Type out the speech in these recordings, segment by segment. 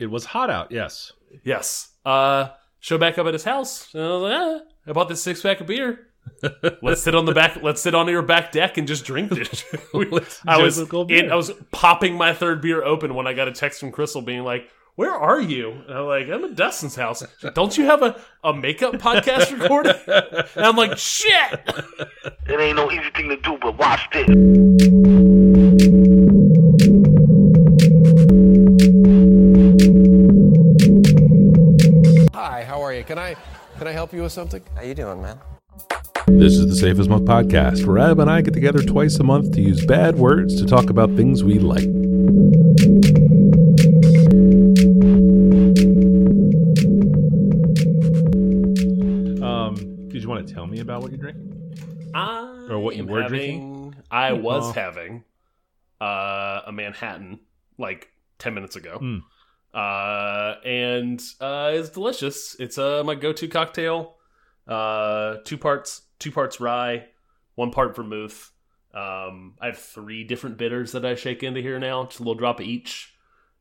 It was hot out. Yes. Yes. Uh, show back up at his house. And I was like, ah, I bought this six pack of beer. let's sit on the back. Let's sit on your back deck and just drink it. I was in, I was popping my third beer open when I got a text from Crystal being like, "Where are you?" And I'm like, "I'm at Dustin's house." Don't you have a, a makeup podcast recording? And I'm like, "Shit!" It ain't no easy thing to do, but watch this. Can I help you with something? How you doing, man? This is the Safest as Milk podcast, where Ab and I get together twice a month to use bad words to talk about things we like. Um, did you want to tell me about what you're drinking? I Or what you am were having, drinking? I was Oh. having uh, a Manhattan like ten minutes ago, Mm. Uh, and uh, it's delicious. It's uh, my go-to cocktail. Uh, two parts, two parts rye, one part vermouth. Um, I have three different bitters that I shake into here now, just a little drop of each.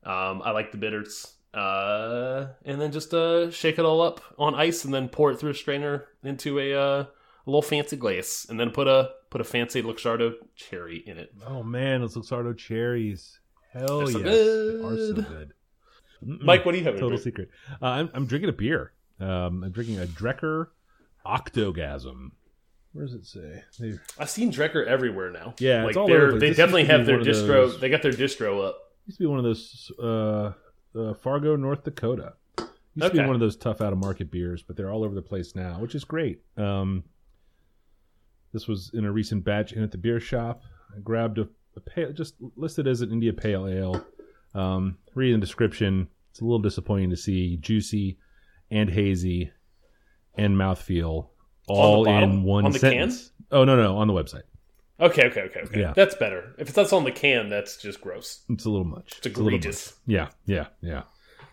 Um, I like the bitters. Uh, and then just uh, shake it all up on ice, and then pour it through a strainer into a uh, a little fancy glaze, and then put a put a fancy Luxardo cherry in it. Oh man, those Luxardo cherries. Hell They're so yes, they are so good. Mike, what do you have? Total secret. Uh, I'm, I'm drinking a beer. Um, I'm drinking a Drekker Ectogasm. Where does it say? They- I've seen Drekker everywhere now. Yeah, it's like all they're over they This definitely have their distro. those- They got their distro up. used to be one of those uh, uh, Fargo, North Dakota. Used to be one of those tough out of market beers, but they're all over the place now, which is great. Um, this was in a recent batch in at the beer shop. I grabbed a, a pale, just listed as an India Pale Ale. Um, reading the description, it's a little disappointing to see juicy and hazy and mouthfeel all bottom? in one On the sentence. Oh no, no, on the website. Okay, okay, okay, okay. Yeah. That's better. If it's that's on the can, that's just gross. It's a little much. It's egregious. much. Yeah, yeah, yeah.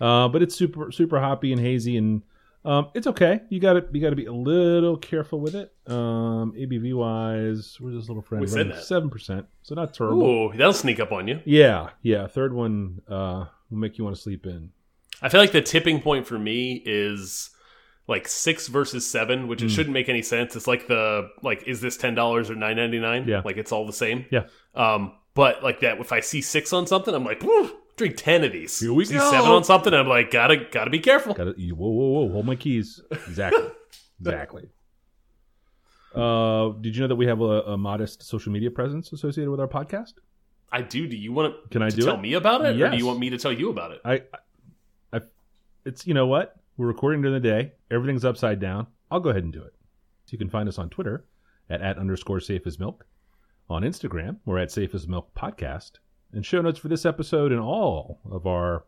Uh, but it's super super hoppy and hazy, and um, it's okay. You got to you got to be a little careful with it. Um, ABV wise, where's this little friend? We said that. seven percent, so not terrible. Ooh, that'll sneak up on you. Yeah, yeah. Third one uh, will make you want to sleep in. I feel like the tipping point for me is like six versus seven, which it Mm. shouldn't make any sense. It's like the like, is this ten dollars or nine ninety nine? Yeah. like it's all the same. Yeah. Um, but like that, if I see six on something, I'm like, "Woo, drink ten of these. Here we see go. seven on something, I'm like, gotta gotta be careful. Got to whoa whoa whoa hold my keys. Exactly, exactly. Uh, did you know that we have a, a modest social media presence associated with our podcast? I do. Do you want to? Can I to do tell it? me about it, or do you want me to tell you about it? I, I, it's you know what we're recording during the day. Everything's upside down. I'll go ahead and do it. So you can find us on Twitter at at underscore safe as milk, on Instagram we're at safe as milk podcast, and show notes for this episode and all of our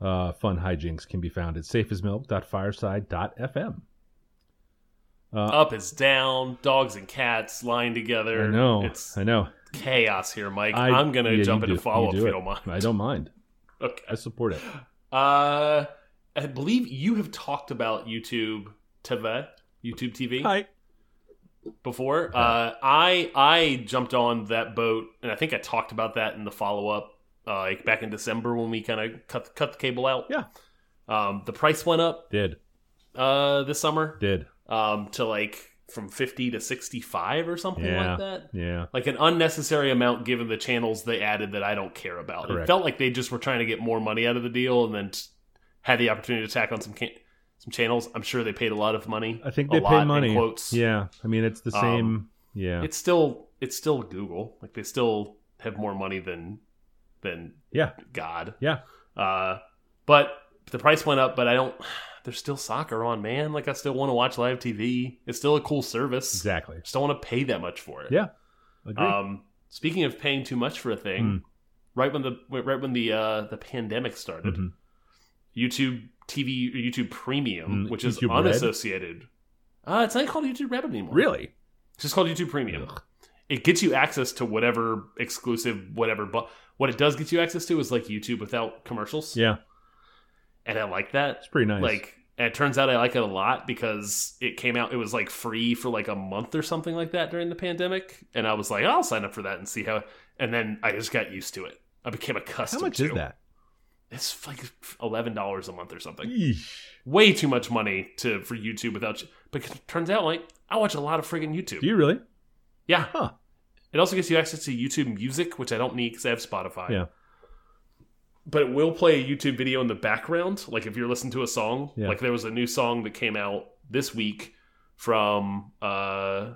uh, fun hijinks can be found at safeasmilk.fireside.fm. Uh, Up is down, dogs and cats lying together. I know, it's I know. chaos here, Mike. I, I, am gonna yeah, jump you into do. follow up do if you don't mind. I don't mind. Okay. I support it. Uh, I believe you have talked about YouTube TV, YouTube TV Hi. Before. Uh, I I jumped on that boat, and I think I talked about that in the follow up, uh, like back in December when we kind of cut cut the cable out. Yeah. Um, the price went up Did uh this summer did um to like from fifty to sixty five or something Yeah. like that. yeah. Like an unnecessary amount given the channels they added that I don't care about. It felt like they just were trying to get more money out of the deal and then had the opportunity to tack on some can- some channels. I'm sure they paid a lot of money. I think they pay money. quotes. Yeah, I mean it's the Um, same. yeah, It's still it's still Google. Like they still have more money than than yeah, God. yeah. Uh, but the price went up. But I don't. There's still soccer on, man. Like I still want to watch live TV. It's still a cool service. Exactly. Just don't want to pay that much for it. Yeah, agree. Um, speaking of paying too much for a thing, Mm. right when the right when the uh, the pandemic started, Mhm. YouTube TV or YouTube Premium, Mm, which is YouTube Red? unassociated. Uh, it's not called YouTube Red anymore. Really? It's just called YouTube Premium. Ugh. It gets you access to whatever exclusive, whatever. But what it does get you access to is like YouTube without commercials. Yeah, and I like that. it's pretty nice. Like, and it turns out I like it a lot because it came out. It was like free for like a month or something like that during the pandemic, and I was like, I'll sign up for that and see how. And then I just got used to it. I became accustomed. how much to. is that? It's like eleven dollars a month or something. Yeesh. Way too much money to for YouTube without. But it turns out, like I watch a lot of friggin' YouTube. Do you really? yeah, Huh. it also gives you access to YouTube Music, which I don't need because I have Spotify. Yeah. but it will play a YouTube video in the background. Like if you're listening to a song, Yeah. like there was a new song that came out this week from uh,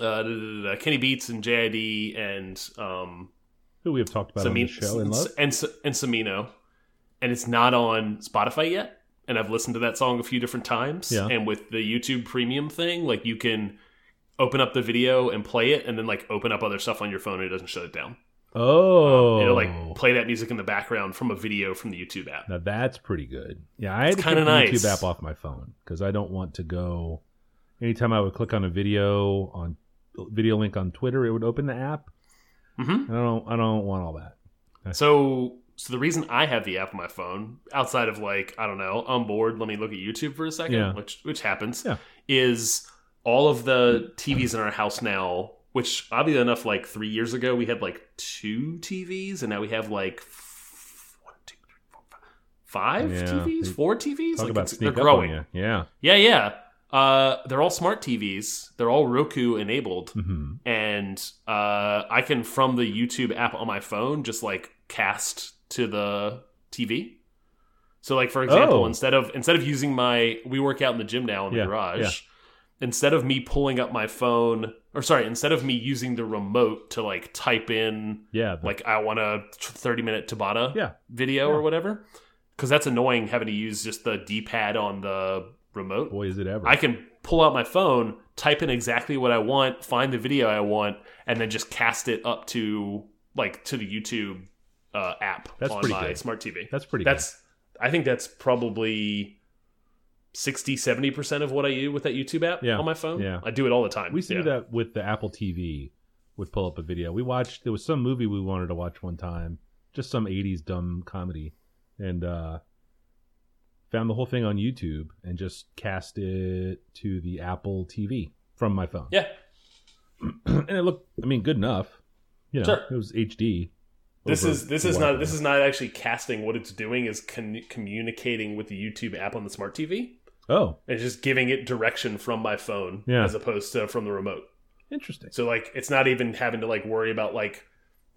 uh, Kenny Beats and JID and um, Who we have talked about on the show in love. and and Smino, and it's not on Spotify yet. And I've listened to that song a few different times. Yeah. And with the YouTube Premium thing, like you can open up the video and play it, and then like open up other stuff on your phone, and it doesn't shut it down. Oh, It'll like play that music in the background from a video from the YouTube app. now that's pretty good. Yeah, I had keep the nice. YouTube app off my phone because I don't want to go. Anytime I would click on a video on video link on Twitter, it would open the app. Hmm I don't. I don't want all that. So, so the reason I have the app on my phone, outside of like I don't know, I'm bored. Let me look at YouTube for a second, Yeah. which which happens. Yeah. Is all of the TVs in our house now? Which oddly enough, like three years ago, we had like two TVs, and now we have like f- one, two, three, four, five, five Yeah. TVs, four TVs. Talk like about it's, they're growing. Yeah. Yeah, yeah. Uh, they're all smart TVs. They're all Roku enabled hmm and uh, I can from the YouTube app on my phone just like cast to the TV. So like for example, Oh. instead of instead of using my we work out in the gym now in the Yeah, garage. yeah. Instead of me pulling up my phone or sorry, instead of me using the remote to like type in Yeah. like I want a 30 minute Tabata yeah. video Yeah. or whatever cuz that's annoying having to use just the D-pad on the remote. Boy, is it ever. I can pull out my phone, type in exactly what I want, find the video I want, and then just cast it up to like to the YouTube uh, app That's on my good. smart TV. that's pretty. Good. That's I think that's probably 60 70% of what I do with that YouTube app Yeah, on my phone. yeah. I do it all the time. We to yeah. do that with the Apple TV. Would pull up a video. We watched. There was some movie we wanted to watch one time. Just some '80s dumb comedy, and uh found the whole thing on YouTube and just cast it to the Apple TV from my phone. Yeah. and it looked. I mean, good enough. You know, Sure. it was HD. This is this is not this is not actually casting. What it's doing is con communicating with the YouTube app on the smart TV. Oh, and just giving it direction from my phone Yeah. as opposed to from the remote. interesting. So like it's not even having to like worry about like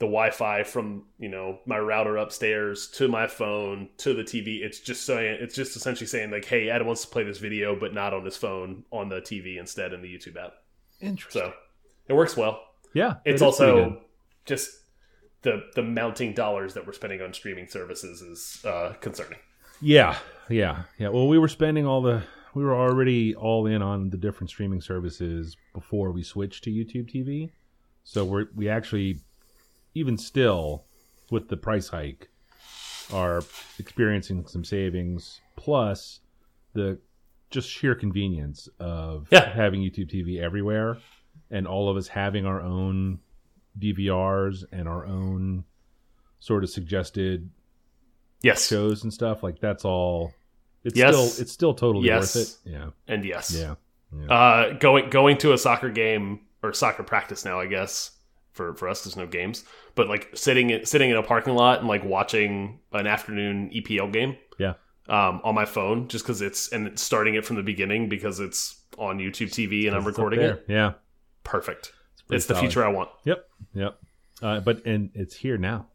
the Wi-Fi from you know my router upstairs to my phone to the TV. It's just saying it's just essentially saying like, hey, Adam wants to play this video, but not on his phone on the TV instead in the YouTube app. Interesting. So it works well. yeah, It's also just the the mounting dollars that we're spending on streaming services is uh, concerning. Yeah, yeah, yeah. Well, we were spending all the we were already all in on the different streaming services before we switched to YouTube TV. So we're we actually even still with the price hike are experiencing some savings plus the just sheer convenience of Yeah. having YouTube TV everywhere and all of us having our own DVRs and our own sort of suggested Yes, shows and stuff like that's all it's Yes. still it's still totally Yes. worth it yeah and yes, yeah Uh, going going to a soccer game or soccer practice now, I guess for for us, there's no games, but like sitting in, sitting in a parking lot and like watching an afternoon EPL game, yeah. um, on my phone, just because it's and starting it from the beginning because it's on YouTube TV and I'm recording it. yeah. Perfect. pretty It's the future I want. Yep. Yep. Uh, but and it's here now.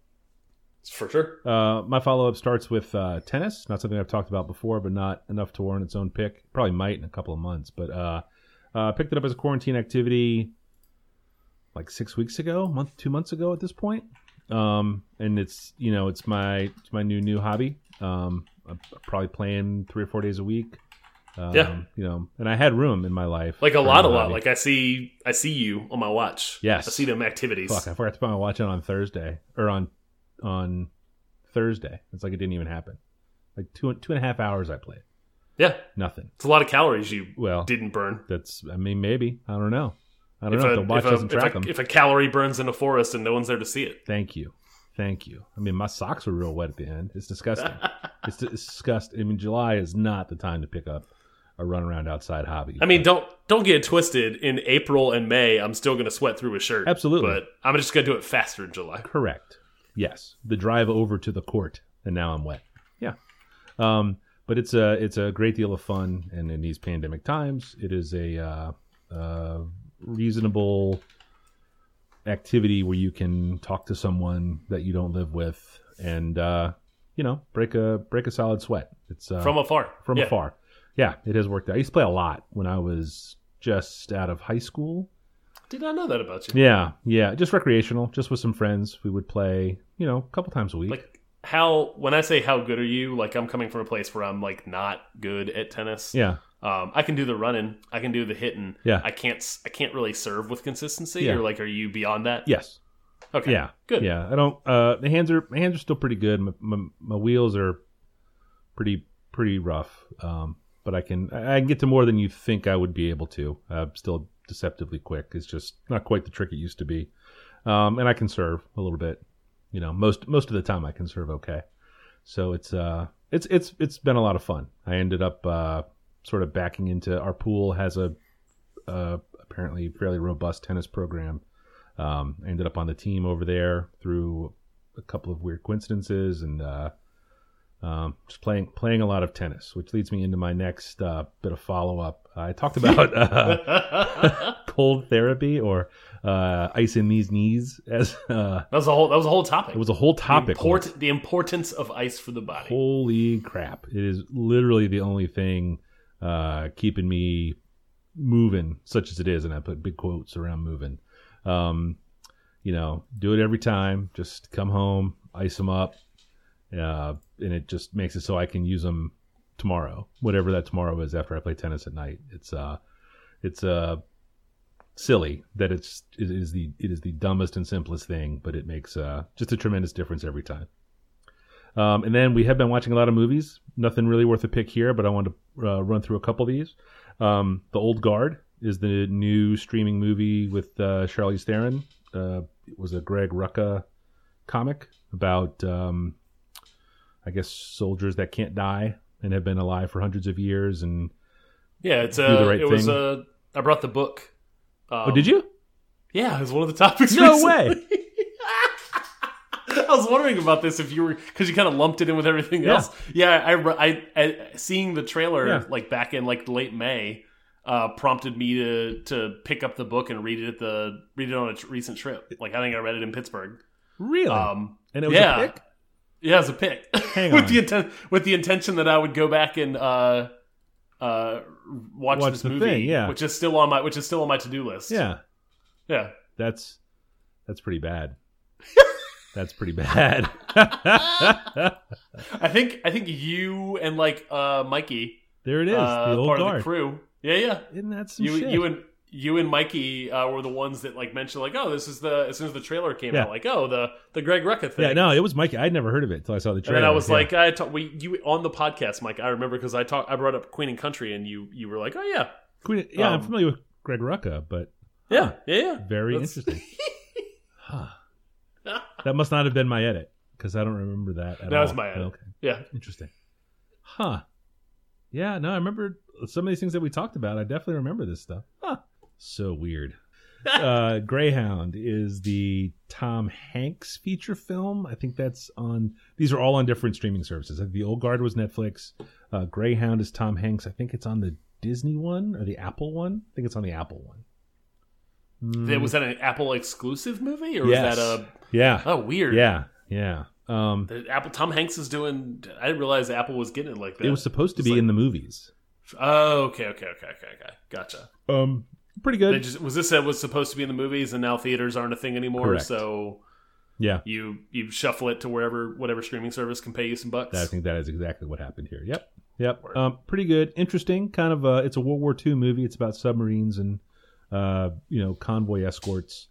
For sure. uh, my follow-up starts with uh, tennis. Not something i've talked about before but not enough to warrant its own pick. Probably might in a couple of months but uh, uh picked it up as a quarantine activity like six weeks ago month two months ago at this point um and it's you know it's my it's my new new hobby um i'm probably playing three or four days a week um, Yeah. you know and i had room in my life Like a lot, a lot. hobby. Like I see, I see you on my watch. Yes. I see them activities. Fuck, I forgot to put my watch on on Thursday or on on Thursday. It's like it didn't even happen. Like two two and a half hours I played. Yeah, Nothing. it's a lot of calories you Well, didn't burn. that's I mean maybe I don't know. I don't If know a, if the watch a, doesn't if, track a, them. if a calorie burns in a forest and no one's there to see it. Thank you, thank you. I mean my socks were real wet at the end. It's disgusting. it's, it's disgusting. I mean July is not the time to pick up a run around outside hobby. I mean, don't don't get it twisted. In April and May, I'm still going to sweat through a shirt. Absolutely. but I'm just going to do it faster in July. correct, Yes, the drive over to the court, and now I'm wet. Yeah, um, but it's a it's a great deal of fun, and in these pandemic times, it is a uh, uh, reasonable activity where you can talk to someone that you don't live with, and uh, you know break a break a solid sweat. It's uh, From afar. from Yeah. afar. Yeah, it has worked out. I used to play a lot when I was just out of high school. Did not know that about you. Yeah, yeah, just recreational, just with some friends. We would play, you know, a couple times a week. Like how when I say how good are you, like I'm coming from a place where I'm like not good at tennis. yeah, Um, I can do the running, I can do the hitting. Yeah. I can't. s- I can't really serve with consistency. Yeah. Or like, are you beyond that? yes, Okay. yeah, Good. Yeah, I don't. Uh, the hands are my hands are still pretty good. My, my, my wheels are pretty pretty rough. Um, but I can I I can get to more than you think I would be able to. Uh, still deceptively quick. It's just not quite the trick it used to be. Um, and I can serve a little bit. You know, most most of the time I can serve okay. So it's uh it's it's it's been a lot of fun. I ended up uh sort of backing into our pool has a uh, apparently fairly robust tennis program. Um, I ended up on the team over there through a couple of weird coincidences and uh, um, just playing playing a lot of tennis, which leads me into my next uh, bit of follow up. I talked about uh, cold therapy or uh, ice in these knees as uh, That was a whole. That was a whole topic. it was a whole the, topic. import, the importance of ice for the body. Holy crap! It is literally the only thing uh, keeping me moving, such as it is, and I put big quotes around moving. Um, you know, do it every time. Just come home, ice them up, uh, and it just makes it so I can use them tomorrow, whatever that tomorrow is after I play tennis at night. It's uh, it's uh, silly that it's it is the it is the dumbest and simplest thing, but it makes uh, just a tremendous difference every time. Um, and then we have been watching a lot of movies. Nothing really worth a pick here, but I want to uh, run through a couple of these. Um, the Old Guard is the new streaming movie with uh, Charlize Theron. Uh, it was a Greg Rucka comic about, um, I guess, soldiers that can't die and have been alive for hundreds of years. And Yeah, it's a. the right it was thing. a. I brought the book. Um, oh, did you? Yeah, it was one of the topics. No recently. I was wondering about this if you were because you kind of lumped it in with everything Yeah. else. Yeah, I, I, I seeing the trailer Yeah. like back in like late May uh, prompted me to to pick up the book and read it at the read it on a recent trip. Like I think I read it in Pittsburgh. Really? Um, and it was yeah. a pick? yeah, as a pick Hang with the intent with the intention that I would go back and uh, uh, watch, Watch this the movie, thing, yeah. which is still on my which is still on my to do list. Yeah. yeah. That's that's pretty bad. that's pretty bad. I think I think you and like uh Mikey, there it is. uh, the old part guard. of the crew. Yeah, yeah. Isn't that some You shit? you and you and Mikey uh, were the ones that like mentioned like, oh, this is the as soon as the trailer came Yeah. out, like, oh, the the Greg Rucka thing. yeah, no, it was Mikey. I'd never heard of it until I saw the trailer. And I was Yeah. like, I talk, we you on the podcast, Mike. I remember because I talked, I brought up Queen and Country, and you you were like, oh yeah, Queen, yeah, I'm um, familiar with Greg Rucka, but yeah, yeah, yeah. very That's- interesting. Huh. That must not have been my edit because I don't remember that. At That all. was my edit. Okay, Yeah, interesting. Huh. Yeah, no, I remember some of these things that we talked about. I definitely remember this stuff. Huh. So weird. uh, Greyhound is the Tom Hanks feature film. I think that's on. These are all on different streaming services. The Old Guard was Netflix. Uh, Greyhound is Tom Hanks. I think it's on the Disney one or the Apple one. I think it's on the Apple one. Th- was that an Apple exclusive movie or Yes. was that a Yeah. oh weird? Yeah. Yeah. Um, The Apple Tom Hanks is doing. I didn't realize Apple was getting it like that. it was supposed to be like- in the movies. Oh, okay, okay, okay, okay, okay. Gotcha. Um, pretty good. just, was this that was supposed to be in the movies, and now theaters aren't a thing anymore? Correct. So yeah. you you shuffle it to wherever whatever streaming service can pay you some bucks. I think that is exactly what happened here. Yep. Yep. Um, pretty good. Interesting. Kind of a, it's a World War II movie. It's about submarines and, uh, you know, convoy escorts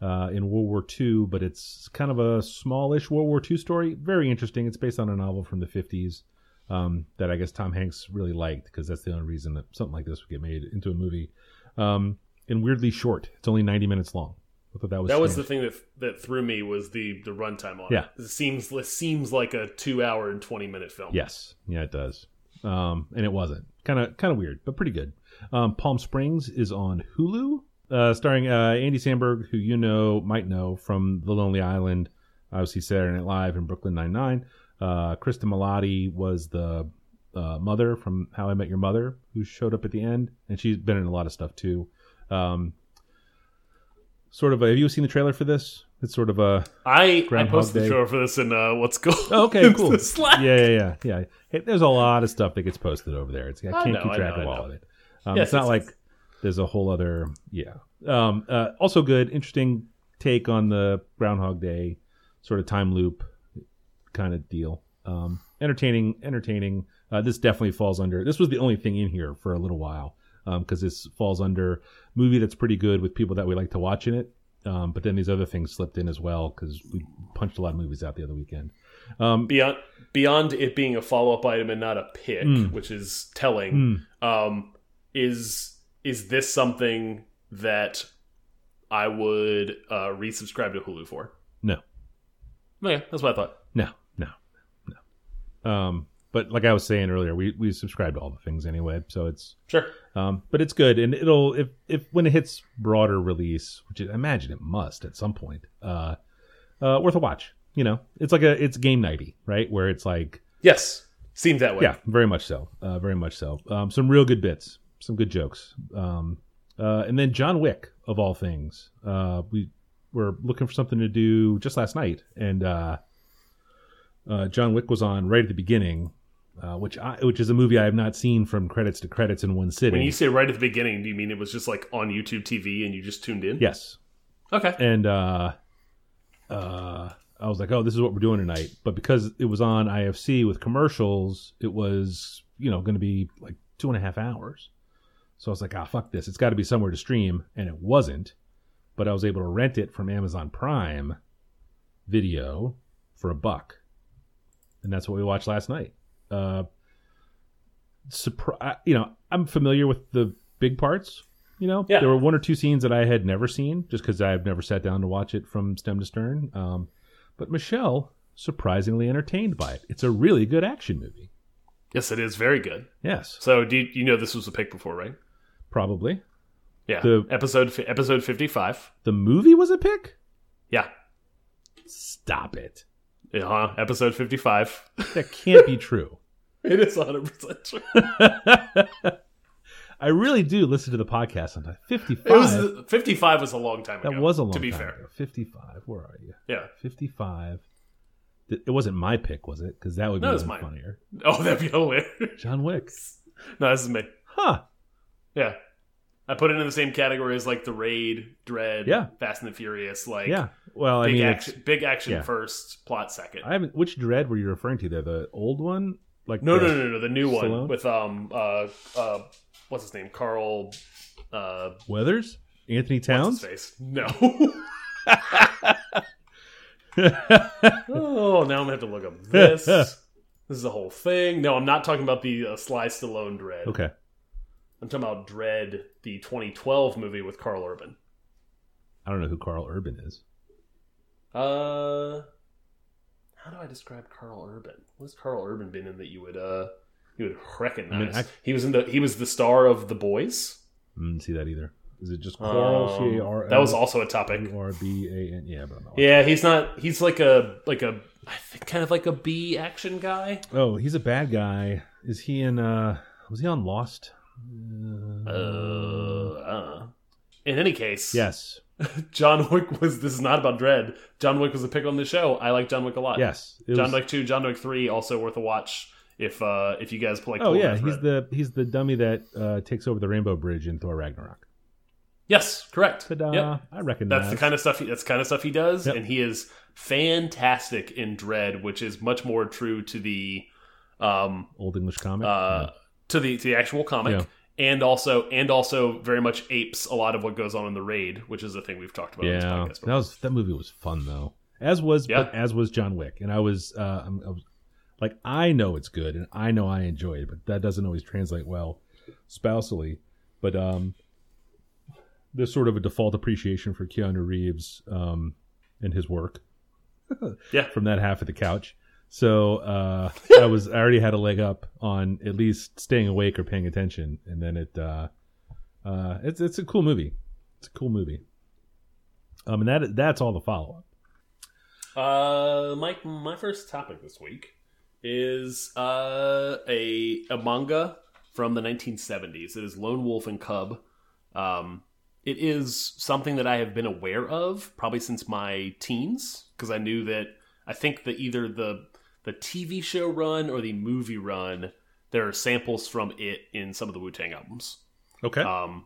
uh, in World War II, but it's kind of a smallish World War II story. Very interesting. It's based on a novel from the 50s um, that I guess Tom Hanks really liked because that's the only reason that something like this would get made into a movie. Um, and weirdly short. It's only 90 minutes long. I thought that was that was the thing that that threw me was the the runtime on Yeah. it. It seems it seems like a two hour and twenty minute film. Yes, yeah, it does. Um, and it wasn't kind of kind of weird, but pretty good. Um, Palm Springs is on Hulu, uh, starring uh, Andy Samberg, who you know might know from The Lonely Island, obviously Saturday Night Live and Brooklyn Nine Nine. Uh, Cristin Milioti was the uh, mother from How I Met Your Mother, who showed up at the end, and she's been in a lot of stuff too. Um, sort of. Have you seen the trailer for this? It's sort of a. I I Groundhog posted the trailer for this in uh, what's called Oh, okay, cool. Slack. Yeah, yeah, yeah, yeah. Hey, there's a lot of stuff that gets posted over there. It's I I can't know, keep track know, of all of it. Um, Yes, it's not yes, like yes. there's a whole other. Yeah. Um, uh, also good, interesting take on the Groundhog Day sort of time loop kind of deal. Um, entertaining, entertaining. Uh, this definitely falls under. This was the only thing in here for a little while because this falls under movie that's pretty good with people that we like to watch in it. Um, but then these other things slipped in as well because we punched a lot of movies out the other weekend. Um, beyond beyond it being a follow up item and not a pick, Mm. which is telling. Um, is is this something that I would uh, resubscribe to Hulu for? no, Okay, that's what I thought. No, no, no. Um, but like I was saying earlier, we we subscribe to all the things anyway, so it's Sure. um, but it's good, and it'll if if when it hits broader release, which I imagine it must at some point, uh, uh, worth a watch. You know, it's like a it's game nighty, right? Where it's like Yes, seems that way. yeah, very much so, uh, very much so. Um, some real good bits, some good jokes, um, uh, and then John Wick of all things. Uh, we were looking for something to do just last night, and uh, uh, John Wick was on right at the beginning, uh, which I, which is a movie I have not seen from credits to credits in one sitting. When you say right at the beginning, do you mean it was just like on YouTube TV and you just tuned in? yes, Okay. and uh, uh, I was like, "Oh, this is what we're doing tonight." But because it was on IFC with commercials, it was you know going to be like two and a half hours. So I was like, "Ah, fuck this! It's got to be somewhere to stream," and it wasn't. But I was able to rent it from Amazon Prime Video for a buck, and that's what we watched last night. Uh, surpri- you know, I'm familiar with the big parts. You know, Yeah. there were one or two scenes that I had never seen just because I've never sat down to watch it from stem to stern. Um, but Michelle surprisingly entertained by it. It's a really good action movie. Yes, it is very good. Yes, So, do you, you know this was a pick before, right? probably. Yeah. The- episode episode fifty five. The movie was a pick. Yeah. Stop it. Uh huh. Episode fifty five. That can't be true. it is one hundred percent true. I really do listen to the podcast sometimes. Fifty-five. It was fifty five was a long time ago. that was a long time. To be time fair. ago. Fifty-five. Where are you? Yeah. Fifty-five. It wasn't my pick, was it? Because that would be funnier. Oh, that'd be hilarious. John Wick. no, this is me. Huh. Yeah. I put it in the same category as like the Raid, Dredd, Yeah. Fast and the Furious. Like Yeah. Well, I big mean, action, big action yeah. first, plot second. I haven't. Which Dredd were you referring to there? The old one? Like no, the- no, no, no, the new Stallone? one with um uh uh what's his name? Carl uh Weathers? Anthony Towns? face? No. oh, now I'm gonna have to look up this. this is the whole thing. No, I'm not talking about the uh, Sly Stallone Dredd. okay. I'm talking about Dredd, the 2012 movie with Carl Urban. I don't know who Carl Urban is. Uh, how do I describe Carl Urban? What has Carl Urban been in that you would uh you would recognize? I- he was in the he was the star of The Boys. I didn't see that either. Is it just Carl? Um, C A R L? that was also a topic. U R B A N. Yeah, but. Yeah, he's not. He's like a like a I think kind of like a B action guy. Oh, he's a bad guy. Is he in? uh Was he on Lost? Uh, uh. In any case, Yes. John Wick was. This is not about Dredd. John Wick was a pick on the show. I like John Wick a lot. Yes. John was- Wick two, John Wick three, also worth a watch. If uh if you guys play. Oh yeah, he's the he's the dummy that uh, takes over the Rainbow Bridge in Thor Ragnarok. yes, correct. Yep. I recognize. That's the kind of stuff. He, that's the kind of stuff he does, Yep. and he is fantastic in Dredd, which is much more true to the um old English comic. uh to the to the actual comic. Yeah. And also, and also, very much apes a lot of what goes on in the raid, which is a thing we've talked about. yeah, on this podcast that was that movie was fun though. As was Yeah. but as was John Wick, and I was uh, I'm, I was like I know it's good and I know I enjoy it, but that doesn't always translate well spousally. But um, there's sort of a default appreciation for Keanu Reeves um and his work. Yeah. from that half of the couch. So uh, I was I already had a leg up on at least staying awake or paying attention, and then it uh, uh, it's it's a cool movie. It's a cool movie. Um, and that that's all the follow up. Uh, Mike, my first topic this week is uh, a a manga from the 1970s. It is Lone Wolf and Cub. Um, it is something that I have been aware of probably since my teens because I knew that I think that either the the TV show run or the movie run there are samples from it in some of the Wu Tang albums. Okay. Um,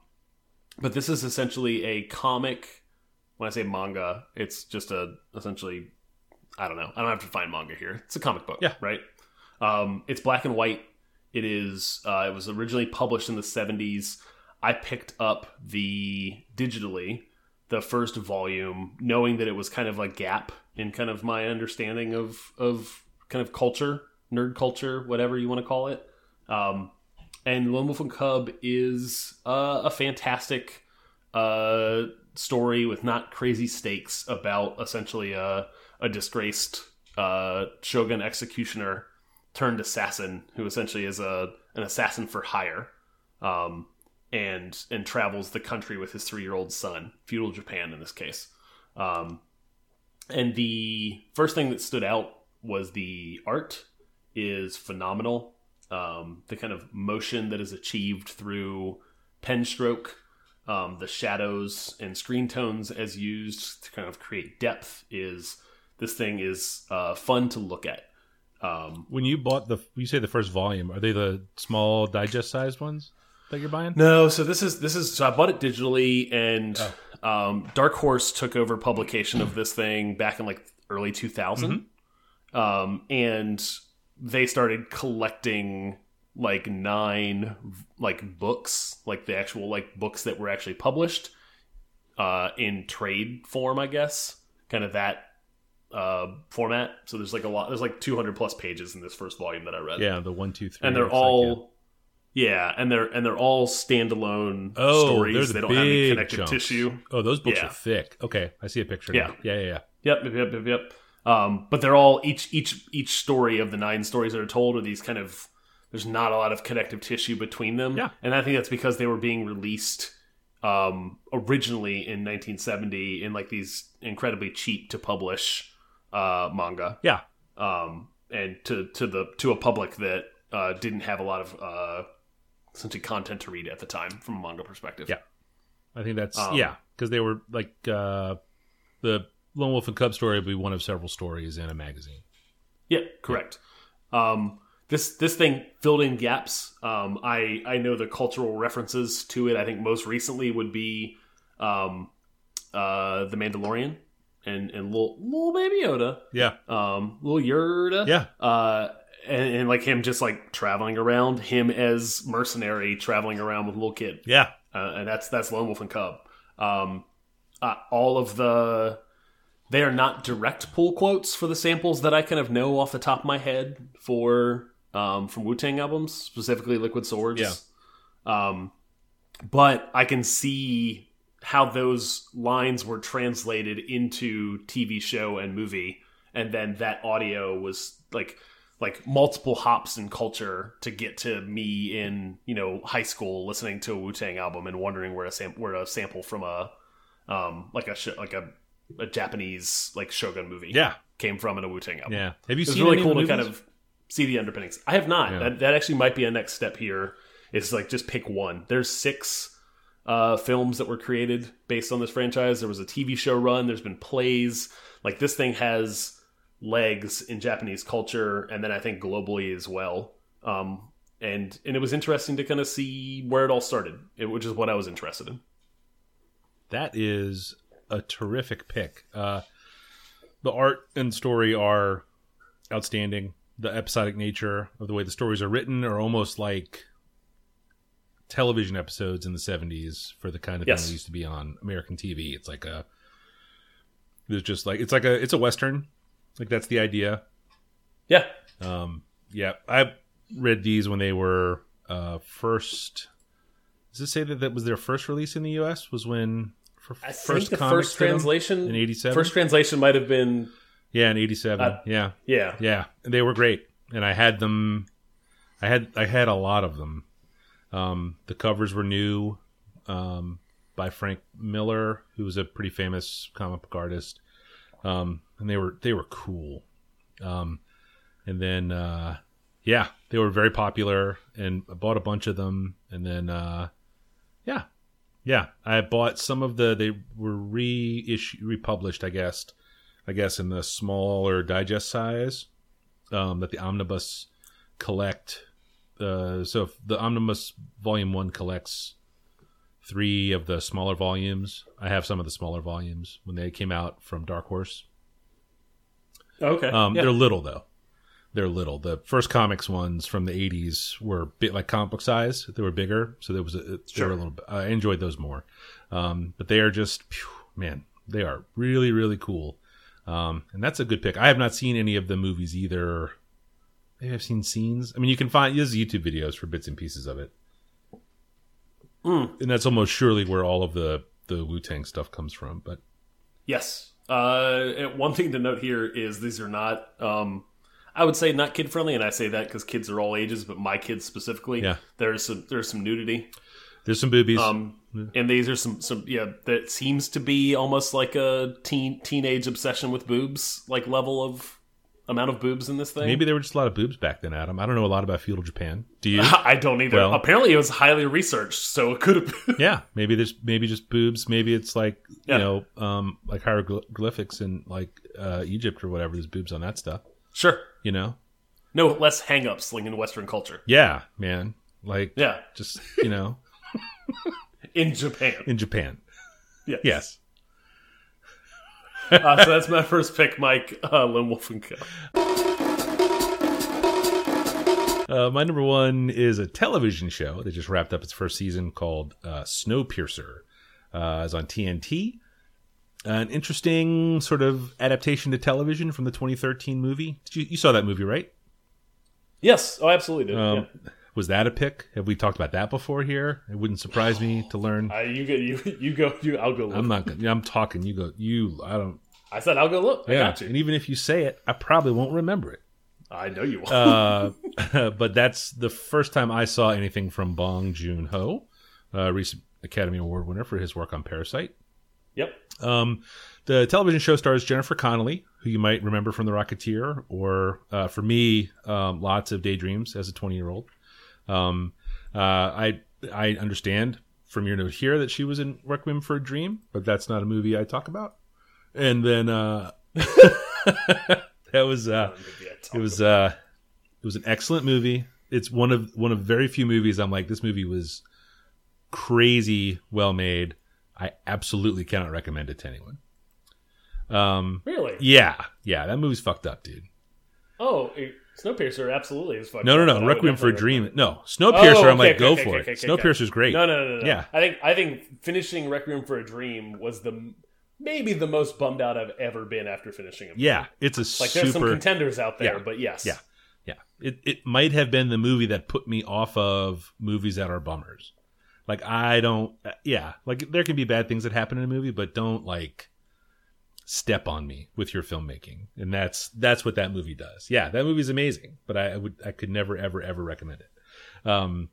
but this is essentially a comic. When I say manga, it's just a essentially. I don't know. I don't have to find manga here. It's a comic book. Yeah. Right. Um, it's black and white. It is. Uh, it was originally published in the seventies. I picked up the digitally the first volume, knowing that it was kind of a gap in kind of my understanding of of kind of culture, nerd culture, whatever you want to call it. Um, and Lone Wolf and Cub is uh, a fantastic uh, story with not crazy stakes about essentially a, a disgraced uh, shogun executioner turned assassin who essentially is a an assassin for hire, um, and and travels the country with his three year old son, feudal Japan in this case. Um, and the first thing that stood out was the art is phenomenal um, the kind of motion that is achieved through pen stroke, um, the shadows and screen tones as used to kind of create depth is this thing is uh, fun to look at. Um, when you bought the, you say the first volume, are they the small digest sized ones that you're buying? no, so this is this is so I bought it digitally, and um, Dark Horse took over publication of this thing back in like early 2000, um, and they started collecting like nine like books, like the actual like books that were actually published uh, in trade form, I guess, kind of that uh, format. So there's like a lot. There's like 200 plus pages in this first volume that I read. Yeah, the one, two, three. and they're looks like, all. yeah. and they're and they're all standalone Oh, stories. the They don't have any connective chunks. tissue. Oh, those books Yeah. are thick. Okay, I see a picture. Yeah. now. yeah, yeah, yeah. Yep, yep, yep, yep, yep. Um, but they're all each each each story of the nine stories that are told are these kind of there's not a lot of connective tissue between them. Yeah. and I think that's because they were being released um, originally in 1970 in like these incredibly cheap to publish uh, manga. Yeah. um, and to to the to a public that uh, didn't have a lot of uh, essentially content to read at the time from a manga perspective. Yeah. I think that's Um, yeah, because they were like uh, the Lone Wolf and Cub story will be one of several stories in a magazine. Yeah, correct. Um, this this thing filled in gaps. Um, I I know the cultural references to it. I think most recently would be um, uh, the Mandalorian and and little little baby Yoda, Yeah, um, little Yoda, yeah, uh, and, and like him just like traveling around, him as mercenary traveling around with little kid yeah. uh, and that's that's Lone Wolf and Cub. Um, uh, all of the they are not direct pull quotes for the samples that I kind of know off the top of my head for um, from Wu Tang albums, specifically Liquid Swords. Yeah. Um, but I can see how those lines were translated into TV show and movie, and then that audio was like like multiple hops in culture to get to me in you know high school listening to a Wu Tang album and wondering where a sam- where a sample from a um like a sh- like a, a Japanese like Shogun movie Yeah. came from in a Wu Tang album. Yeah. Have you It was seen really cool to kind of see the underpinnings. I have not. Yeah. That that actually might be a next step here. Is like just pick one. There's six uh, films that were created based on this franchise. There was a TV show run. There's been plays. Like this thing has legs in Japanese culture, and then I think globally as well. Um, and and it was interesting to kind of see where it all started, it, which is what I was interested in. That is a terrific pick. Uh, the art and story are outstanding. The episodic nature of the way the stories are written are almost like television episodes in the 70s for the kind of Yes. thing that used to be on American TV. It's like a there's just like it's like a it's a western. Like that's the idea. Yeah, Um yeah, I read these when they were uh first Does it say that that was their first release in the US? Was when for I first think the first translation in 87? First translation might have been Yeah, in '87. Uh, yeah, yeah. yeah, and they were great. And I had them. I had I had a lot of them. Um, the covers were new um, by Frank Miller, who was a pretty famous comic book artist. um, and they were they were cool. Um, and then uh, yeah, they were very popular, and I bought a bunch of them, and then uh, yeah, I bought some of the they were reissue republished, I guess, I guess in the smaller digest size um, that the omnibus collect. Uh, so if the omnibus volume one collects three of the smaller volumes. I have some of the smaller volumes when they came out from Dark Horse. Okay. Um, yeah. They're little though. They're little. The first comics ones from the '80s were bit like comic book size. They were bigger, so there was a, Sure. a little. bit- I enjoyed those more, um, but they are just phew, man. They are really really cool, um, and that's a good pick. I have not seen any of the movies either. Maybe I've seen scenes. I mean, you can find there's YouTube videos for bits and pieces of it, Mm. and that's almost surely where all of the the Wu Tang stuff comes from. But Yes. Uh, and one thing to note here is these are not, um, I would say not kid friendly, and I say that because kids are all ages, but my kids specifically, Yeah. there's some there's some nudity, there's some boobies. um, and these are some some yeah that seems to be almost like a teen teenage obsession with boobs, like level of amount of boobs in this thing. Maybe there were just a lot of boobs back then, Adam. I don't know a lot about feudal Japan. Do you? I don't either. Well- Apparently, it was highly researched, so it could have been. yeah, maybe there's maybe just boobs. Maybe it's like Yeah. you know, um, like hieroglyphics in like uh, Egypt or whatever. There's boobs on that stuff. Sure. You know? No less hang-ups like in Western culture. Yeah, man. Like Yeah, just you know, in Japan. in Japan. Yes. Yes. Uh, so that's my first pick, Mike. Uh, Lone Wolf and Cub. Uh, my number one is a television show that just wrapped up its first season called uh, Snowpiercer. Uh, it's on TNT. An interesting sort of adaptation to television from the 2013 movie. You, you saw that movie, right? Yes. Oh, absolutely. Did. Um, Was that a pick? Have we talked about that before here? It wouldn't surprise me to learn. Uh, you go. You you go. You. I'll go look. I'm not. gonna- I'm talking. You go. You. I don't. I said I'll go look. I Yeah. And even if you say it, I probably won't remember it. I know you will. Uh, but that's the first time I saw anything from Bong Joon Ho, uh, recent Academy Award winner for his work on Parasite. yep. Um, the television show stars Jennifer Connelly, who you might remember from The Rocketeer, or uh, for me, um, lots of daydreams as a 20 year old. Um, uh, I I understand from your note here that she was in Requiem for a Dream, but that's not a movie I talk about. And then uh, that was uh, it was uh, it was an excellent movie. It's one of one of very few movies I'm like this movie was crazy well made. I absolutely cannot recommend it to anyone. Um, really. yeah, yeah, that movie's fucked up, dude. Oh, it, Snowpiercer absolutely is fucking. No, no, up, no. would Requiem for a Dream. No, Snowpiercer. Oh, I'm like, okay, go okay, for okay, it. okay, okay, Snowpiercer's great. No, no, no, no. Yeah. I think I think finishing Requiem for a Dream was the maybe the most bummed out I've ever been after finishing it. Yeah, it's a Like super. there's some contenders out there, Yeah. but yes. Yeah. Yeah, it it might have been the movie that put me off of movies that are bummers. Like I don't, yeah, like there can be bad things that happen in a movie, but don't like step on me with your filmmaking, and that's that's what that movie does. Yeah, that movie's amazing, but I, I would I could never ever ever recommend it. Um,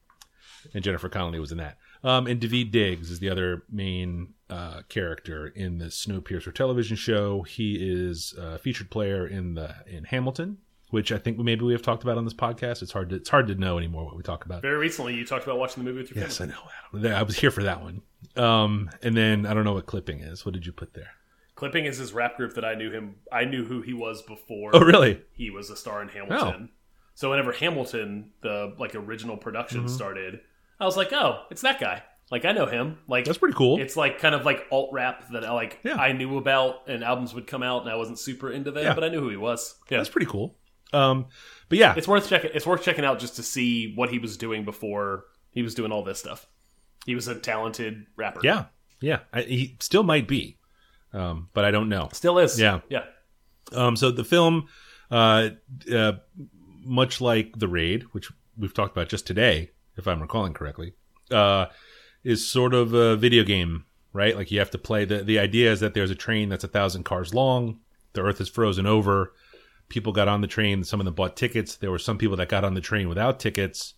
and Jennifer Connelly was in that. Um, and Daveed Diggs is the other main uh, character in the Snowpiercer television show. He is a featured player in the in Hamilton, which I think maybe we have talked about on this podcast. It's hard to it's hard to know anymore what we talk about. Very recently, you talked about watching the movie with your Yes, I know. Adam. I was here for that one. Um, and then I don't know what clipping is. What did you put there? Clipping is his rap group that I knew him. I knew who he was before. Oh, really? He was a star in Hamilton. So whenever Hamilton, the like original production Mm-hmm. started, I was like, oh, it's that guy. Like I know him. Like That's pretty cool. It's like kind of like alt rap that I like Yeah. I knew about and albums would come out and I wasn't super into them, Yeah. but I knew who he was. Yeah. That's pretty cool. Um, but yeah, It's worth checking it's worth checking out just to see what he was doing before he was doing all this stuff. He was a talented rapper. yeah, yeah. I, he still might be, um, but I don't know. Still is. Yeah. Yeah. Um, so the film, uh, uh, much like The Raid, which we've talked about just today, if I'm recalling correctly, uh, is sort of a video game, right? Like you have to play. the The idea is that there's a train that's a thousand cars long. The Earth is frozen over. People got on the train. Some of them bought tickets. There were some people that got on the train without tickets.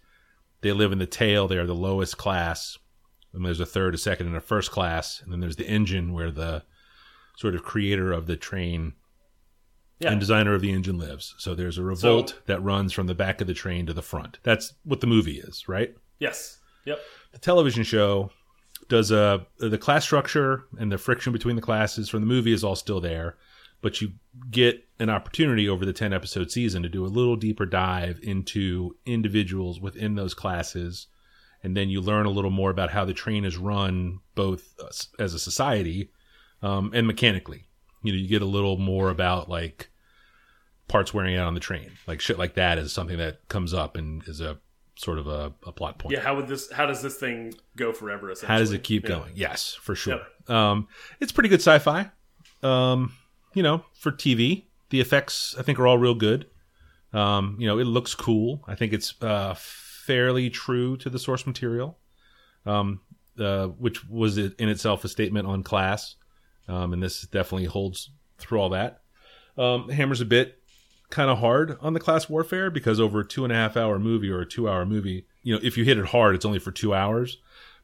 They live in the tail. They are the lowest class. And there's a third, a second, and a first class. And then there's the engine where the sort of creator of the train Yeah. and designer of the engine lives. So there's a revolt So- that runs from the back of the train to the front. That's what the movie is, right? Yes. Yep. The television show does a the class structure and the friction between the classes from the movie is all still there, but you get an opportunity over the 10 episode season to do a little deeper dive into individuals within those classes and then you learn a little more about how the train is run both uh, as a society um, and mechanically you know you get a little more about like parts wearing out on the train like shit like that is something that comes up and is a sort of a, a plot point Yeah. How would this? How does this thing go forever? How does it keep Yeah. going? Yes, for sure. Um, it's pretty good sci-fi. Um, you know, for TV, the effects I think are all real good. Um, you know, it looks cool. I think it's uh, fairly true to the source material, um, uh, which was in itself a statement on class, um, and this definitely holds through all that. Um, hammers a bit kind of hard on the class warfare because over a two and a half hour movie or a two hour movie, you know, if you hit it hard, it's only for two hours.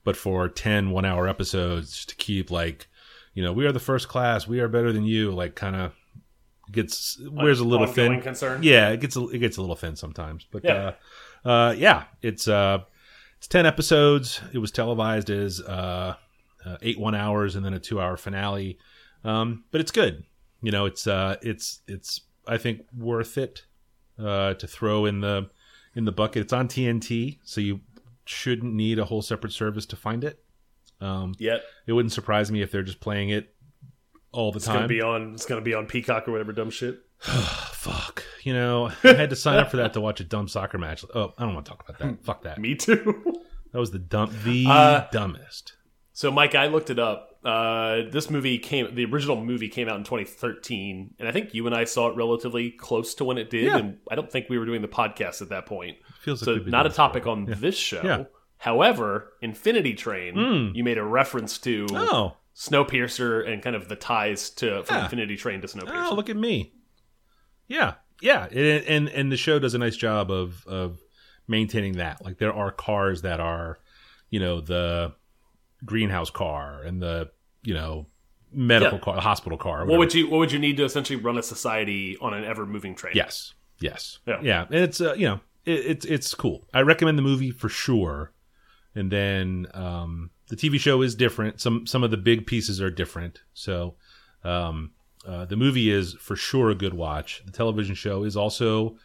But for 10 one hour episodes to keep like, you know, we are the first class, we are better than you, like kind of gets, wears a little thin. concern. Yeah, it gets, a, it gets a little thin sometimes. But, Yeah. uh, uh, yeah, it's, uh, it's 10 episodes. It was televised as, uh, uh, eight one hours and then a two hour finale. Um, but it's good. You know, it's, uh, it's, it's, I think worth it, uh, to throw in the, in the bucket. It's on TNT, so you shouldn't need a whole separate service to find it. Um, Yet it wouldn't surprise me if they're just playing it all the it's gonna time. be on. It's gonna be on Peacock or whatever dumb shit. Fuck, you know, I had to sign up for that to watch a dumb soccer match. Oh, I don't want to talk about that. Fuck that. Me too. That was the dumb, the Uh, dumbest. So, Mike, I looked it up. Uh, this movie came, the original movie came out in 2013, and I think you and I saw it relatively close to when it did. Yeah. And I don't think we were doing the podcast at that point. Feels so, we've not a topic on while. this show. Yeah. However, Infinity Train, Mm. you made a reference to Oh, Snowpiercer and kind of the ties to from Yeah. Infinity Train to Snowpiercer. oh, look at me. Yeah, yeah, and and, and the show does a nice job of of maintaining that. Like there are cars that are, you know, the greenhouse car and the you know medical Yeah. car, the hospital car. what would you What would you need to essentially run a society on an ever moving train? Yes, yes, Yeah. yeah. And it's uh, you know it, it's it's cool. I recommend the movie for sure. And then um, the TV show is different. Some some of the big pieces are different. So um, uh, the movie is for sure a good watch. The television show is also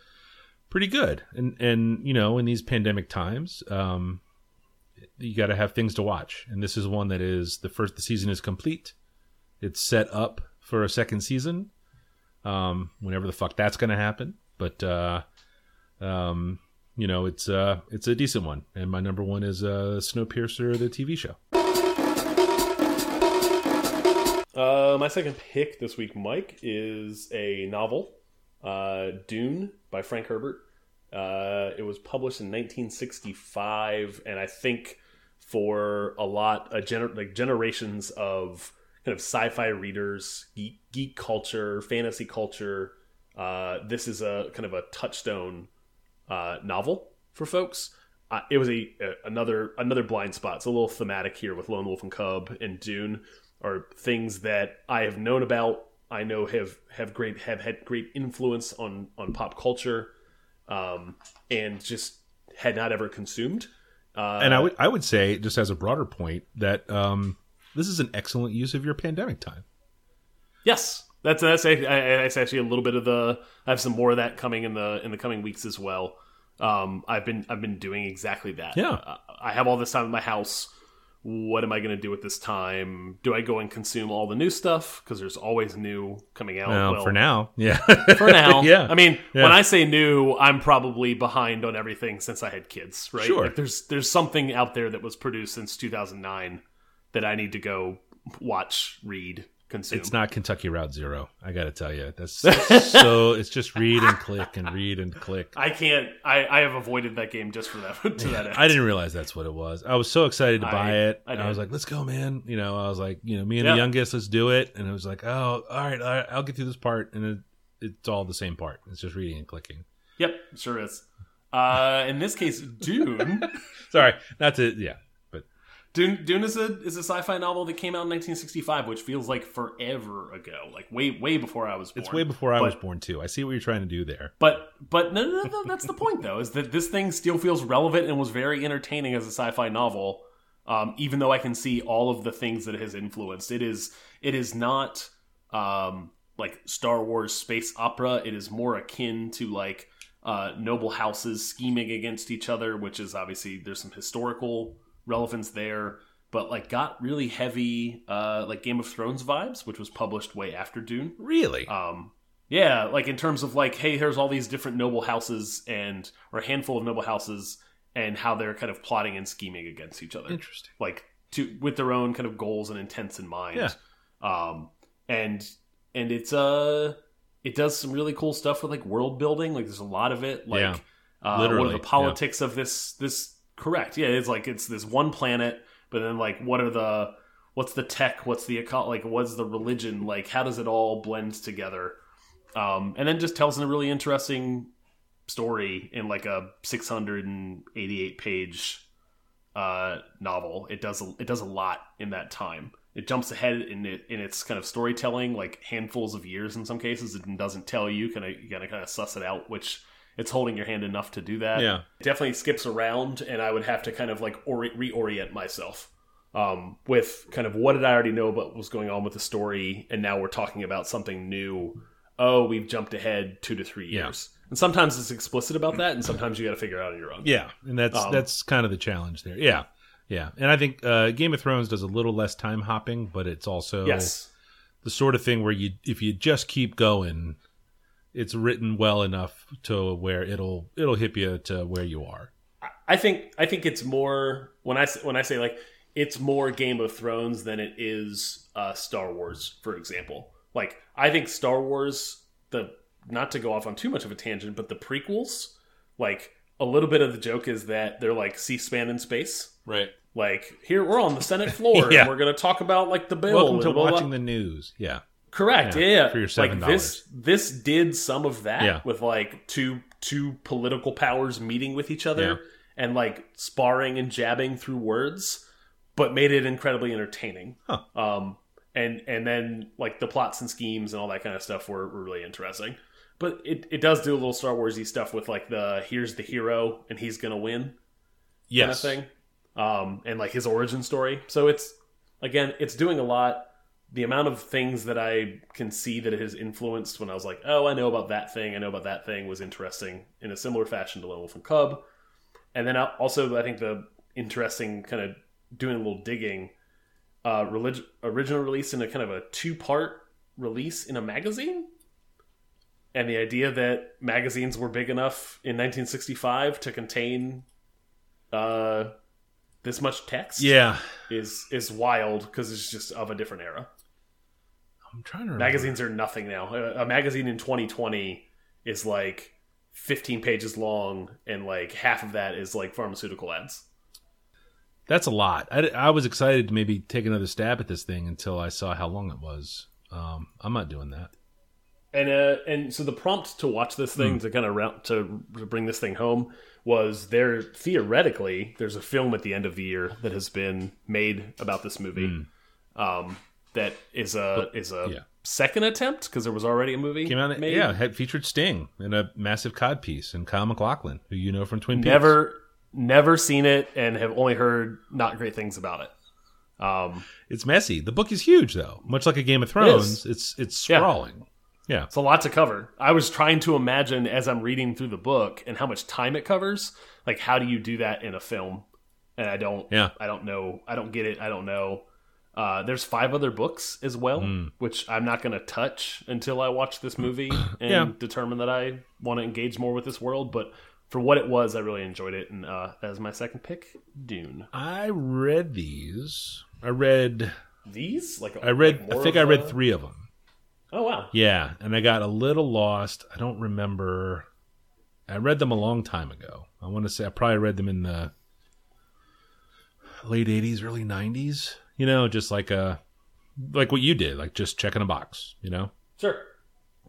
pretty good. And and you know in these pandemic times, um, you got to have things to watch. And this is one that is the first. The season is complete. It's set up for a second season um, whenever the fuck that's going to happen. But uh, um, you know, it's uh, it's a decent one, and my number one is uh, Snowpiercer, the TV show. Uh, my second pick this week, Mike, is a novel, uh, Dune by Frank Herbert. Uh, it was published in 1965, and I think for a lot, a gener- like generations of kind of sci-fi readers, geek, geek culture, fantasy culture, uh, this is a kind of a touchstone uh, novel for folks. Uh, it was a, a another another blind spot. It's a little thematic here with Lone Wolf and Cub and Dune are things that I have known about. I know have have great have had great influence on on pop culture, um, and just had not ever consumed. Uh, And I would I would say, just as a broader point, that um, this is an excellent use of your pandemic time. Yes, that's that's a- I- that's actually a little bit of the. I have some more of that coming in the in the coming weeks as well. Um, I've been I've been doing exactly that. Yeah. Uh, I have all this time in my house. What am I going to do with this time? Do I go and consume all the new stuff because there's always new coming out? Well, Well, for now, yeah, for now. yeah. I mean, Yeah. when I say new, I'm probably behind on everything since I had kids, right? Sure. Like there's there's something out there that was produced since 2009 that I need to go watch, read, consume. it's not Kentucky Route Zero. I got to tell you, that's so. It's just read and click and read and click. I can't. I, I have avoided that game just for that. To that end. I didn't realize that's what it was. I was so excited to I- buy it. I I, was like, "Let's go, man!" You know, I was like, "You know, me and Yeah. the youngest, let's do it." And it was like, "Oh, all right, all right I'll get through this part." And it, it's all the same part. It's just reading and clicking. Yep, sure is. Uh, in this case, Dune. Sorry, not to yeah, Dune, Dune is a is a sci-fi novel that came out in 1965, which feels like forever ago, like way way before I was born. It's way before I But- was born too. I see what you're trying to do there. But but no, no, no, no, that's the point though, is that this thing still feels relevant and was very entertaining as a sci-fi novel. Um, even though I can see all of the things that it has influenced, it is it is not um, like Star Wars space opera. It is more akin to like uh, noble houses scheming against each other, which is obviously there's some historical relevance there. But like got really heavy uh, like Game of Thrones vibes, which was published way after Dune. Really? Um, yeah, like in terms of like, hey, here's all these different noble houses and or a handful of noble houses and how they're kind of plotting and scheming against each other, Interesting. like to with their own kind of goals and intents in mind. Yeah. Um, and and it's uh, it does some really cool stuff with like world building. Like there's a lot of it. Like Yeah. uh, what are the politics of this this correct? Yeah, it's like it's this one planet, but then like what are the what's the tech? What's the like? What's the religion? Like how does it all blend together? Um, and then just tells a really interesting story in like a 688 page uh, novel. It does a, it does a lot in that time. It jumps ahead in it in its kind of storytelling, like handfuls of years in some cases. It doesn't tell you. Kind of you gotta kind of suss it out, which it's holding your hand enough to do that. Yeah. It definitely skips around, and I would have to kind of like ori- reorient myself um, with kind of what did I already know about what was going on with the story, and now we're talking about something new. Oh, we've jumped ahead two to three Yeah. years, and sometimes it's explicit about that, and sometimes you got to figure it out on your own. Yeah, and that's Um, that's kind of the challenge there. Yeah, yeah, and I think uh, Game of Thrones does a little less time hopping, but it's also Yes. the sort of thing where you if you just keep going, it's written well enough to where it'll it'll hip you to where you are. I think I think it's more when I when I say like it's more Game of Thrones than it is uh, Star Wars, for example. Like I think Star Wars, the not to go off on too much of a tangent, but the prequels, like a little bit of the joke is that they're like C-SPAN in space. Right. Like here we're on the Senate floor Yeah. and we're going to talk about like the bill. Welcome to blah, blah, blah. watching the news. Yeah. Correct. Yeah, Yeah, for your like $7. this, this did some of that Yeah. with like two two political powers meeting with each other Yeah. and like sparring and jabbing through words, but made it incredibly entertaining. Huh. Um, and and then like the plots and schemes and all that kind of stuff were, were really interesting. But it, it does do a little Star Warsy stuff with like the here's the hero and he's gonna win Yes. kind of thing, um, and like his origin story. So it's again, it's doing a lot. The amount of things that I can see that it has influenced when I was like, oh, I know about that thing, I know about that thing, was interesting in a similar fashion to Lone Wolf and Cub. And then also, I think the interesting kind of doing a little digging, uh, relig- original release in a kind of a two part release in a magazine. And the idea that magazines were big enough in 1965 to contain uh, this much text Yeah. is is wild because it's just of a different era. I'm trying to remember. Magazines are nothing now. A, a magazine in 2020 is like 15 pages long, and like half of that is like pharmaceutical ads. That's a lot. I, I was excited to maybe take another stab at this thing until I saw how long it was. Um, I'm not doing that. And uh, and so the prompt to watch this thing to kind of route to, to bring this thing home was there theoretically there's a film at the end of the year that has been made about this movie. Um, that is a is a yeah. second attempt because there was already a movie Came out, made. yeah, had featured Sting in a massive cod piece, and Kyle MacLachlan, who you know from Twin Peaks. never never seen it and have only heard not great things about it. Um, It's messy. The book is huge, though. Much like a Game of Thrones, it's it's Yeah. sprawling. Yeah. it's a lot to cover. I was trying to imagine as I'm reading through the book and how much time it covers. Like, how do you do that in a film? And I don't. Yeah. I don't know. I don't get it. I don't know. Uh, there's five other books as well, Hmm. which I'm not going to touch until I watch this movie and Yeah. determine that I want to engage more with this world. But for what it was, I really enjoyed it, and uh, that is my second pick, Dune. I read these. I read. These like I read. like I think I read a- three of them. Oh wow! Yeah, and I got a little lost. I don't remember. I read them a long time ago. I want to say I probably read them in the late '80s, early '90s. You know, just like a like what you did, like just checking a box. You know. Sure.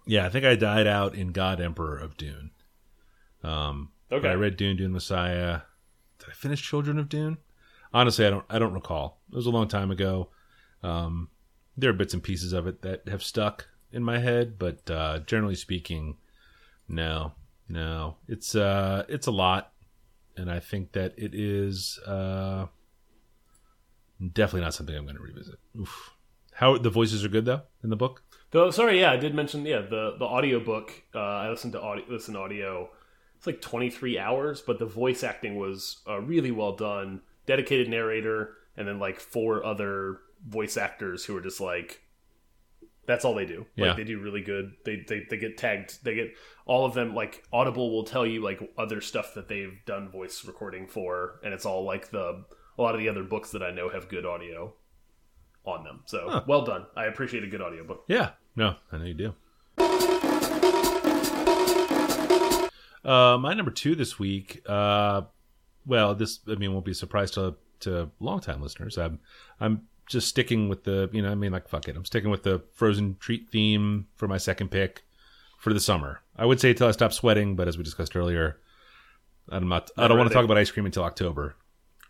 Yeah, I think I died out in God Emperor of Dune. Um, Okay. I read Dune, Dune Messiah. Did I finish Children of Dune? honestly, I don't I don't recall. It was a long time ago. Um, there are bits and pieces of it that have stuck in my head, but uh, generally speaking, no, no. It's uh, it's a lot, and I think that it is uh, definitely not something I'm going to revisit. Oof. How the voices are good though in the book. Though, sorry, yeah, I did mention yeah the the audiobook. Uh, I listened to audio, listen audio. It's like 23 hours, but the voice acting was uh, really well done. Dedicated narrator, and then like four other voice actors who are just like that's all they do. Yeah. Like they do really good. They, they they get tagged. They get all of them. Like Audible will tell you like other stuff that they've done voice recording for, and it's all like the a lot of the other books that I know have good audio on them. So Huh. well done. I appreciate a good audio book. Yeah, no, I know you do. Uh, my number two this week. Uh, well, this I mean won't be a surprise to to longtime listeners. I'm I'm just sticking with the you know I mean like fuck it. I'm sticking with the frozen treat theme for my second pick for the summer. I would say until I stop sweating, but as we discussed earlier, I'm not. I don't want to talk about ice cream until October.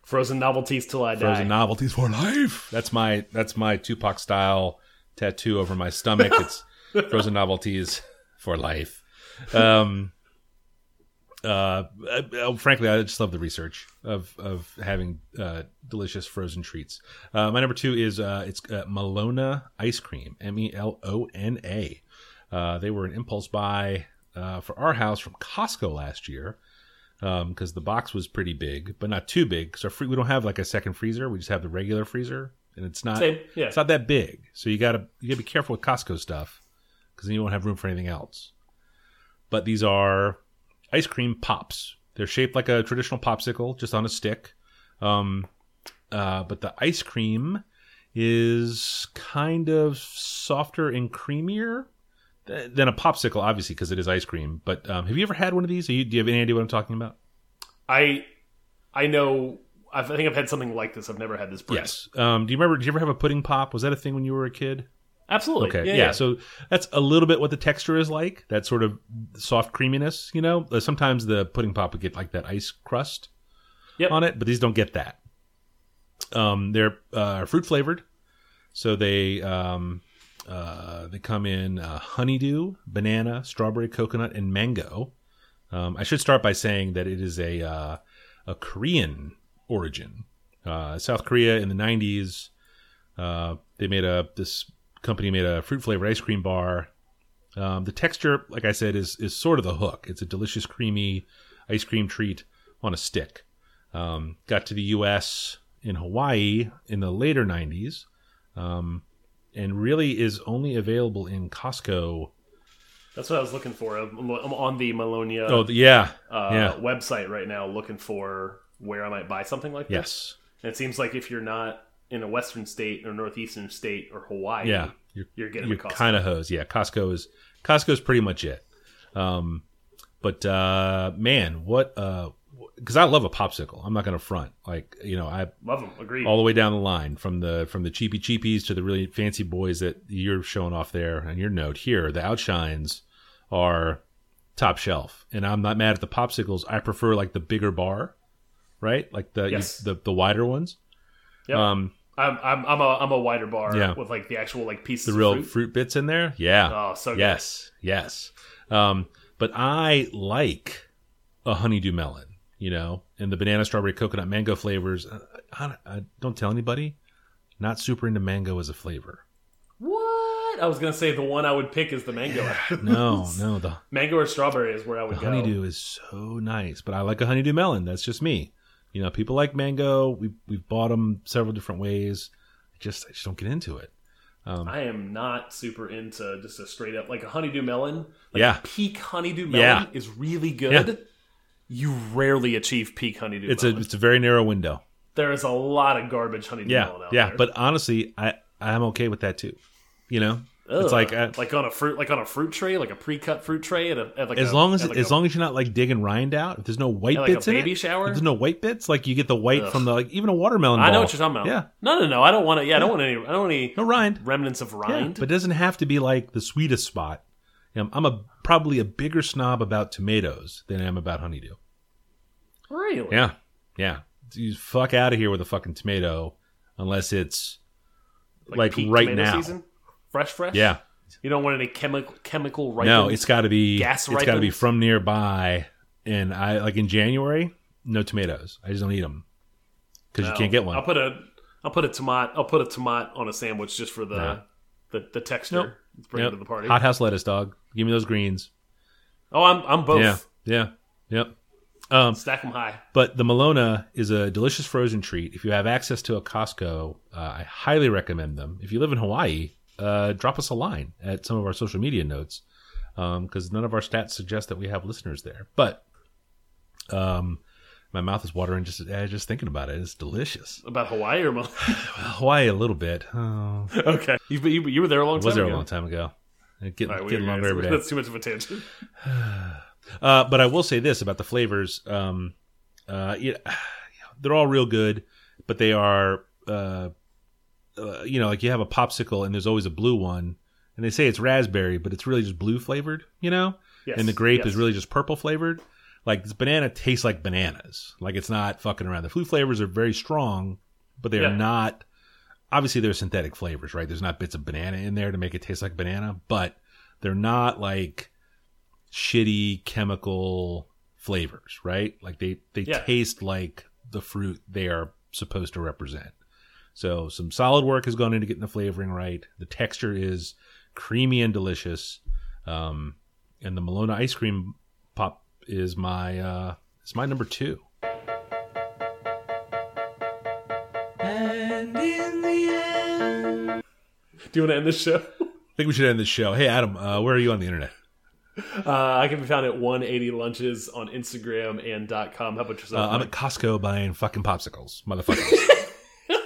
Frozen novelties till I die. Frozen novelties for life. That's my that's my Tupac style tattoo over my stomach. It's frozen novelties for life. Um, uh, uh, frankly, I just love the research of of having uh, delicious frozen treats. Uh, my number two is uh, it's uh, Melona ice cream. M E L O N A. Uh, they were an impulse buy uh, for our house from Costco last year because the box was pretty big, but not too big. So free, we don't have like a second freezer; we just have the regular freezer, and it's not Same, yeah. it's not that big. So you gotta you gotta be careful with Costco stuff because then you won't have room for anything else. But these are ice cream pops. They're shaped like a traditional popsicle, just on a stick. Um, uh, but the ice cream is kind of softer and creamier than a popsicle, obviously, because it is ice cream. But um, have you ever had one of these? Are you, do you have any idea what I'm talking about? I I know. I've, I think I've had something like this. I've never had this. Brand. Yes. Um, do you remember? Did you ever have a pudding pop? Was that a thing when you were a kid? absolutely. Okay, Yeah, yeah, yeah. So that's a little bit what the texture is like. That sort of soft creaminess. You know, Uh, sometimes the pudding pop would get like that ice crust Yep. on it, but these don't get that. Um, they're uh, fruit flavored, so they um, uh, they come in uh, honeydew, banana, strawberry, coconut, and mango. Um, I should start by saying that it is a uh, a Korean origin. Uh, South Korea in the '90s, uh, they made a this company made a fruit flavored ice cream bar. Um, the texture, like I said, is is sort of the hook. It's a delicious, creamy ice cream treat on a stick. Um, got to the U.S. in Hawaii in the later '90s, um, and really is only available in Costco. That's what I was looking for. I'm, I'm on the Melona Oh, yeah, uh, yeah, website right now, looking for where I might buy something like this. yes, And it seems like if you're not in a western state or northeastern state or Hawaii, yeah. You're you're getting you're a Costco. kind of hosed. Yeah, Costco is Costco's pretty much it. Um, but uh, man, what? Because I love a popsicle. I'm not going to front. Like you know, I love them. Agreed. all the way down the line from the from the cheapy cheapies to the really fancy boys that you're showing off there and your note here the outshines are top shelf and i'm not mad at the popsicles i prefer like the bigger bar right like the Yes. the, the wider ones Yep. um I'm, I'm I'm a I'm a wider bar Yeah. with like the actual like pieces. the of real fruit. fruit. bits in there yeah Oh, so good. yes yes um but i like a honeydew melon you know and the banana strawberry coconut mango flavors uh, I, I, don't tell anybody not super into mango as a flavor What? I was gonna say the one I would pick is the mango. no no the mango or strawberry is where I would The go. honeydew is so nice, but I like a honeydew melon. That's just me. You know, people like mango. We've we've bought them several different ways. I just I just don't get into it. Um, I am not super into just a straight up like a honeydew melon. Like Yeah. peak honeydew melon Yeah. is really good. Yeah. You rarely achieve peak honeydew it's a it's a very narrow window. there is a lot of garbage honeydew Yeah, melon out yeah. there. But honestly, I I'm okay with that too. You know, Ugh. it's like uh, like on a fruit like on a fruit tray, like a pre-cut fruit tray at, a, at like as a, long as like as a- long as you're not like digging rind out. If there's no white like a bits in baby it, shower? if there's no white bits, like you get the white Ugh. from the like even a watermelon. I know what you're talking about. Yeah, No, no, no. I don't want to. Yeah, I don't want any. I don't want any no rind. remnants of Yeah, rind. but it doesn't have to be like the sweetest spot. You know, I'm a probably a bigger snob about tomatoes than I am about honeydew. really, Yeah, yeah. you fuck out of here with a fucking tomato unless it's like, peak right now. season? fresh, fresh. Yeah. You don't want any chemical chemical ripened. No, it's got to be gas it's got to be from nearby. And I like in January, no tomatoes. I just don't eat them because you can't get one. I'll put a I'll put a tomato I'll put a tomato on a sandwich just for the No. The, the texture. Nope. Let's bring Yep. it to the party. Hot house lettuce, dog. Give me those greens. Oh, I'm I'm both. Yeah, yeah, yep. Um, Stack them high. But the Melona is a delicious frozen treat. If you have access to a Costco, uh, I highly recommend them. If you live in Hawaii, uh, drop us a line at some of our social media notes because none of our stats suggest that we have listeners there. But um, my mouth is watering just uh, just thinking about it. It's delicious. About Hawaii or Mo- Hawaii a little bit. Oh, okay? You, you you were there a long time. was there ago. a long time ago. It Get, All right, getting longer every day. That's too much of a tangent. Uh, but I will say this about the flavors. Um, uh, they're all real good, but they are, uh, uh, you know, like you have a popsicle and there's always a blue one, and they say it's raspberry, but it's really just blue flavored, you know, Yes. and the grape yes. is really just purple flavored. Like this banana tastes like bananas. Like it's not fucking around. The blue flavors are very strong, but they are Yeah. not. Obviously, they're synthetic flavors, right? There's not bits of banana in there to make it taste like banana, but they're not like shitty chemical flavors, right? Like they they Yeah. taste like the fruit they are supposed to represent. So some solid work has gone into getting the flavoring right. The texture is creamy and delicious. Um, and the Melona ice cream pop is my uh, is my number two. And in the end. Do you want to end this show? I think we should end this show. Hey Adam, uh, where are you on the internet? Uh, I can be found at 180 lunches on Instagram and dot .com. How about Uh, yourself? I'm at Costco buying fucking popsicles, motherfuckers.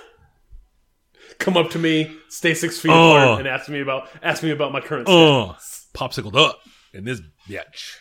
Come up to me, stay six feet Oh. apart, and ask me about ask me about my current. oh, popsicled up in this bitch.